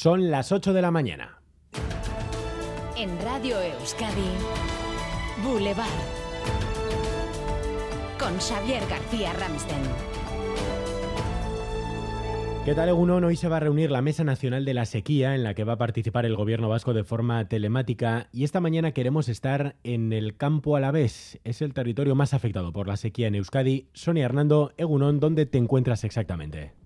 Son las 8 de la mañana. En Radio Euskadi, Boulevard. Con Xavier García Ramsten. ¿Qué tal, Egunon? Hoy se va a reunir la Mesa Nacional de la Sequía, en la que va a participar el gobierno vasco de forma telemática. Y esta mañana queremos estar en el campo a la vez. Es el territorio más afectado por la sequía en Euskadi. Sonia Hernando, Egunon, ¿dónde te encuentras exactamente?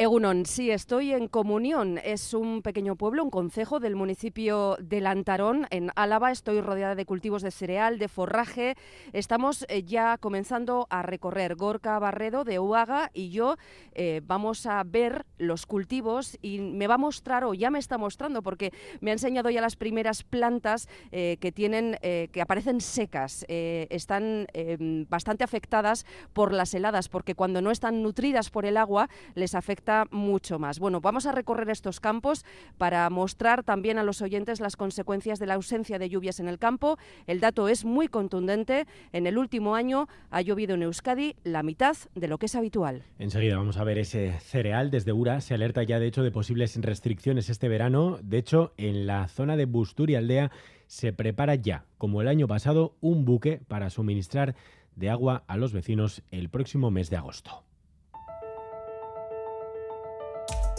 Egunon, sí, estoy en Comunión. Es un pequeño pueblo, un concejo del municipio de Lantarón, en Álava. Estoy rodeada de cultivos de cereal, de forraje. Estamos eh, ya comenzando a recorrer Gorka Barredo de Uaga y yo eh, vamos a ver los cultivos y me va a mostrar, o ya me está mostrando, porque me ha enseñado ya las primeras plantas eh, que tienen, que aparecen secas. están bastante afectadas por las heladas, porque cuando no están nutridas por el agua les afecta mucho más. Bueno, vamos a recorrer estos campos para mostrar también a los oyentes las consecuencias de la ausencia de lluvias en el campo. El dato es muy contundente. En el último año ha llovido en Euskadi la mitad de lo que es habitual. Enseguida vamos a ver ese cereal. Desde URA se alerta ya de hecho de posibles restricciones este verano. De hecho, en la zona de Bustur y Aldea se prepara ya, como el año pasado, un buque para suministrar de agua a los vecinos el próximo mes de agosto.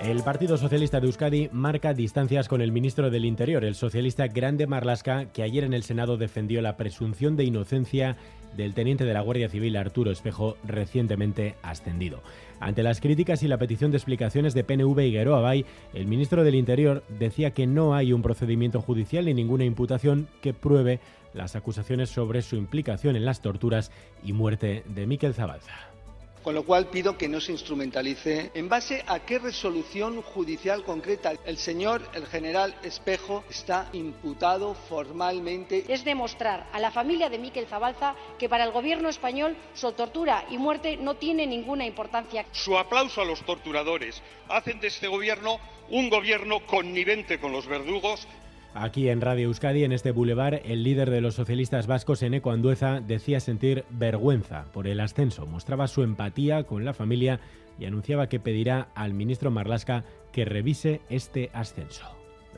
El Partido Socialista de Euskadi marca distancias con el ministro del Interior, el socialista Grande Marlasca, que ayer en el Senado defendió la presunción de inocencia del teniente de la Guardia Civil Arturo Espejo, recientemente ascendido. Ante las críticas y la petición de explicaciones de PNV y Gueroa Bay, el ministro del Interior decía que no hay un procedimiento judicial ni ninguna imputación que pruebe las acusaciones sobre su implicación en las torturas y muerte de Miquel Zabalza. Con lo cual pido que no se instrumentalice. ¿En base a qué resolución judicial concreta el señor, el general Espejo, está imputado formalmente? Es demostrar a la familia de Miquel Zabalza que para el gobierno español su tortura y muerte no tiene ninguna importancia. Su aplauso a los torturadores hacen de este gobierno un gobierno connivente con los verdugos Aquí en Radio Euskadi, en este bulevar, el líder de los socialistas vascos, Eneco Andueza, decía sentir vergüenza por el ascenso, mostraba su empatía con la familia y anunciaba que pedirá al ministro Marlasca que revise este ascenso.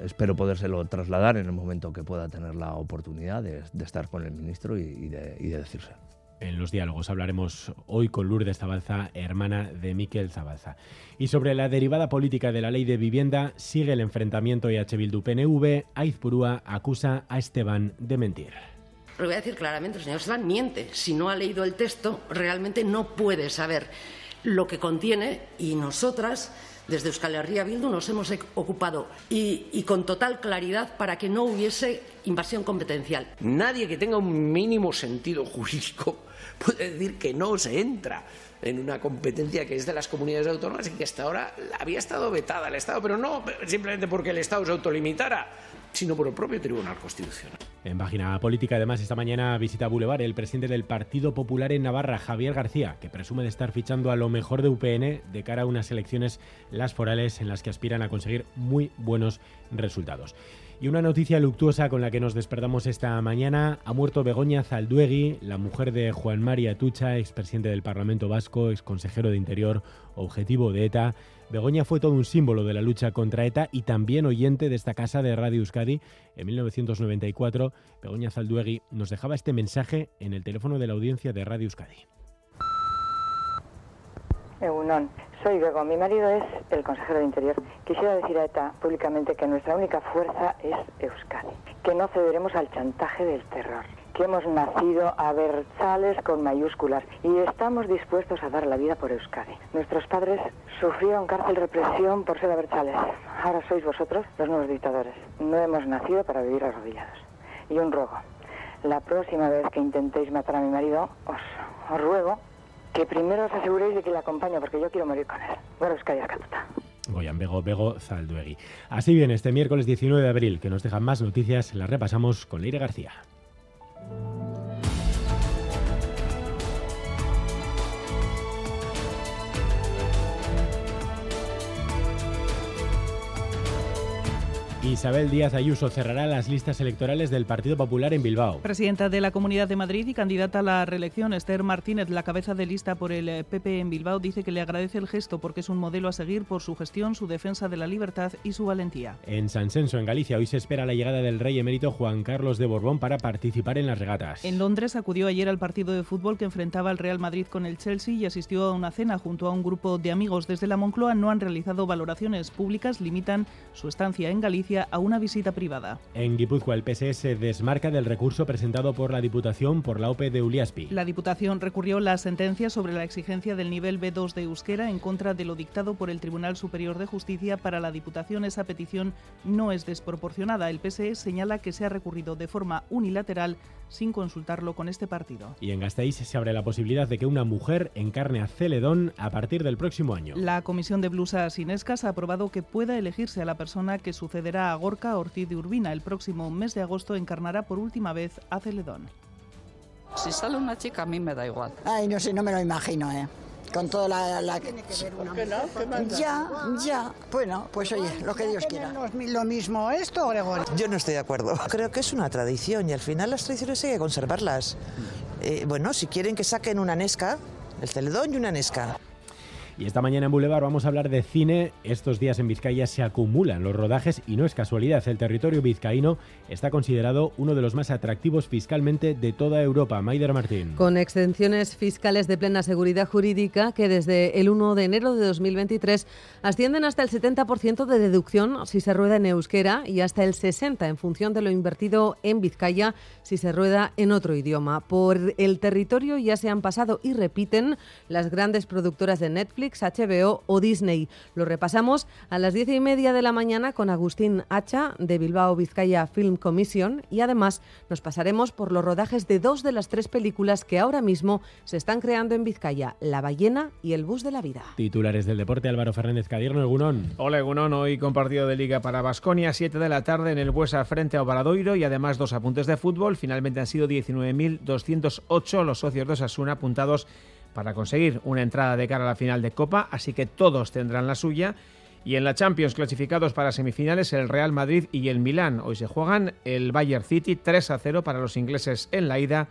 Espero podérselo trasladar en el momento que pueda tener la oportunidad de, estar con el ministro y, de, y de decirse en los diálogos. Hablaremos hoy con Lourdes Zabalza, hermana de Miquel Zabalza. Y sobre la derivada política de la ley de vivienda, sigue el enfrentamiento EH Bildu-PNV. Aizpurúa acusa a Esteban de mentir. Lo voy a decir claramente, el señor Esteban miente. Si no ha leído el texto, realmente no puede saber lo que contiene y nosotras desde Euskal Herria Bildu nos hemos ocupado y, y, con total claridad para que no hubiese invasión competencial. Nadie que tenga un mínimo sentido jurídico puede decir que no se entra en una competencia que es de las comunidades autónomas y que hasta ahora había estado vetada al Estado, pero no simplemente porque el Estado se autolimitara, sino por el propio Tribunal Constitucional. En página política, además, esta mañana visita Boulevard el presidente del Partido Popular en Navarra, Javier García, que presume de estar fichando a lo mejor de UPN de cara a unas elecciones, las forales, en las que aspiran a conseguir muy buenos resultados. Y una noticia luctuosa con la que nos despertamos esta mañana. Ha muerto Begoña Zalduegui, la mujer de Juan María Tucha, expresidente del Parlamento Vasco, exconsejero de Interior, objetivo de ETA. Begoña fue todo un símbolo de la lucha contra ETA y también oyente de esta casa de Radio Euskadi. En 1994, Begoña Zalduegui nos dejaba este mensaje en el teléfono de la audiencia de Radio Euskadi. Soy Bego, mi marido es el consejero de Interior. Quisiera decir a ETA públicamente que nuestra única fuerza es Euskadi, que no cederemos al chantaje del terror, que hemos nacido a chales con mayúsculas y estamos dispuestos a dar la vida por Euskadi. Nuestros padres sufrieron cárcel represión por ser abertzales. Ahora sois vosotros los nuevos dictadores. No hemos nacido para vivir arrodillados. Y un ruego. La próxima vez que intentéis matar a mi marido, os, os ruego que primero os aseguréis de que le acompaño, porque yo quiero morir con él. Bueno, es que Goyan Bego, Bego Zalduegui. Así bien, este miércoles 19 de abril, que nos dejan más noticias, las repasamos con Leire García. Isabel Díaz Ayuso cerrará las listas electorales del Partido Popular en Bilbao. Presidenta de la Comunidad de Madrid y candidata a la reelección, Esther Martínez, la cabeza de lista por el PP en Bilbao, dice que le agradece el gesto porque es un modelo a seguir por su gestión, su defensa de la libertad y su valentía. En San Senso, en Galicia, hoy se espera la llegada del rey emérito Juan Carlos de Borbón para participar en las regatas. En Londres acudió ayer al partido de fútbol que enfrentaba al Real Madrid con el Chelsea y asistió a una cena junto a un grupo de amigos. Desde la Moncloa no han realizado valoraciones públicas, limitan su estancia en Galicia a una visita privada. En Guipúzcoa, el PSE se desmarca del recurso presentado por la Diputación por la OPE de Uliaspi. La Diputación recurrió la sentencia sobre la exigencia del nivel B2 de euskera en contra de lo dictado por el Tribunal Superior de Justicia. Para la Diputación esa petición no es desproporcionada. El PSE señala que se ha recurrido de forma unilateral sin consultarlo con este partido. Y en Gasteiz se abre la posibilidad de que una mujer encarne a Celedón a partir del próximo año. La Comisión de Blusas Inescas ha aprobado que pueda elegirse a la persona que sucederá a Gorka Ortiz de Urbina. El próximo mes de agosto encarnará por última vez a Celedón. Si sale una chica, a mí me da igual. Ay, no sé, no me lo imagino, ¿eh? Con toda la... la... ¿Qué ya, ya. Bueno, pues oye, lo que Dios quiera. ¿Lo mismo esto, Gregorio? Yo no estoy de acuerdo. Creo que es una tradición y al final las tradiciones hay que conservarlas. Eh, bueno, si quieren que saquen una Nesca, el Celedón y una Nesca. Y esta mañana en Boulevard vamos a hablar de cine. Estos días en Vizcaya se acumulan los rodajes y no es casualidad. El territorio vizcaíno está considerado uno de los más atractivos fiscalmente de toda Europa. Maider Martín. Con exenciones fiscales de plena seguridad jurídica que desde el 1 de enero de 2023 ascienden hasta el 70% de deducción si se rueda en euskera y hasta el 60% en función de lo invertido en Vizcaya si se rueda en otro idioma. Por el territorio ya se han pasado y repiten las grandes productoras de Netflix HBO o Disney. Lo repasamos a las diez y media de la mañana con Agustín Hacha de Bilbao Vizcaya Film Commission y además nos pasaremos por los rodajes de dos de las tres películas que ahora mismo se están creando en Vizcaya, La ballena y El bus de la vida. Titulares del deporte, Álvaro Fernández Cadierno, Egunón. Hola Egunón, hoy con partido de Liga para Basconia, 7 de la tarde en el Buesa frente a Obaradoiro y además dos apuntes de fútbol. Finalmente han sido 19.208 los socios de Osasuna apuntados para conseguir una entrada de cara a la final de Copa, así que todos tendrán la suya. Y en la Champions clasificados para semifinales el Real Madrid y el Milán. Hoy se juegan el Bayern City 3 a 0 para los ingleses en la ida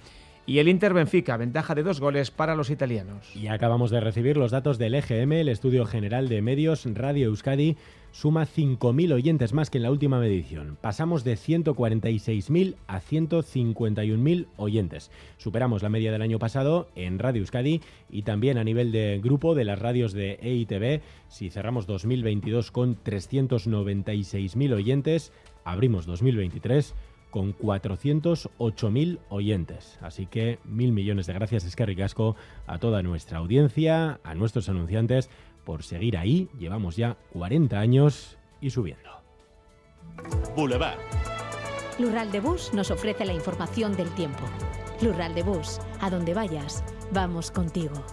y el Inter Benfica, ventaja de dos goles para los italianos. Y acabamos de recibir los datos del EGM, el Estudio General de Medios Radio Euskadi suma 5.000 oyentes más que en la última medición. Pasamos de 146.000 a 151.000 oyentes. Superamos la media del año pasado en Radio Euskadi y también a nivel de grupo de las radios de EITB. Si cerramos 2022 con 396.000 oyentes, abrimos 2023 con 408.000 oyentes. Así que mil millones de gracias, es que ricasco a toda nuestra audiencia, a nuestros anunciantes, por seguir ahí. Llevamos ya 40 años y subiendo. Boulevard. Lural de Bus nos ofrece la información del tiempo. Lural de Bus, a donde vayas, vamos contigo.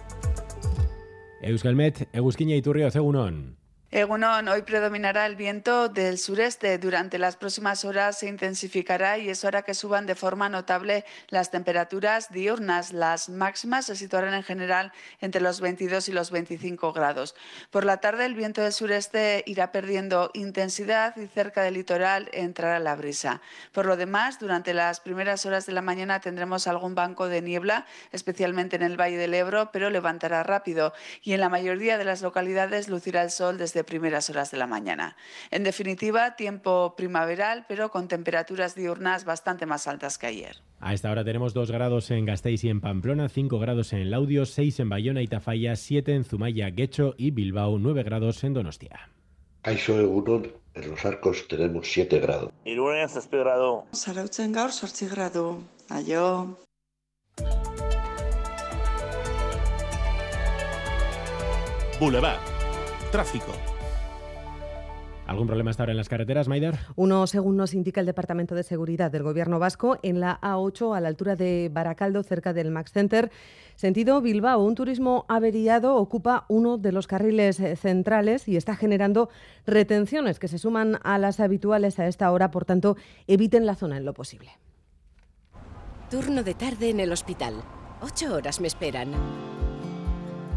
Euskalmet, Egusquiña y Turrio, Egunon. Egunon, hoy predominará el viento del sureste. Durante las próximas horas se intensificará y es hora que suban de forma notable las temperaturas diurnas. Las máximas se situarán en general entre los 22 y los 25 grados. Por la tarde el viento del sureste irá perdiendo intensidad y cerca del litoral entrará la brisa. Por lo demás, durante las primeras horas de la mañana tendremos algún banco de niebla, especialmente en el Valle del Ebro, pero levantará rápido y en la mayoría de las localidades lucirá el sol desde de primeras horas de la mañana. En definitiva, tiempo primaveral, pero con temperaturas diurnas bastante más altas que ayer. A esta hora tenemos 2 grados en Gasteiz y en Pamplona, 5 grados en Laudio, 6 en Bayona y Tafalla, 7 en Zumaya, Guecho y Bilbao, 9 grados en Donostia. Kaixo egunon, en los arcos tenemos 7 grados. Irunen 6 grado. Zarautzen gaur 8 grado. Aio. Boulevard. Tráfico. ¿Algún problema hasta ahora en las carreteras, Maider? Uno, según nos indica el Departamento de Seguridad del Gobierno Vasco, en la A8 a la altura de Baracaldo, cerca del Max Center. Sentido Bilbao, un turismo averiado ocupa uno de los carriles eh, centrales y está generando retenciones que se suman a las habituales a esta hora, por tanto, eviten la zona en lo posible. Turno de tarde en el hospital. Ocho horas me esperan.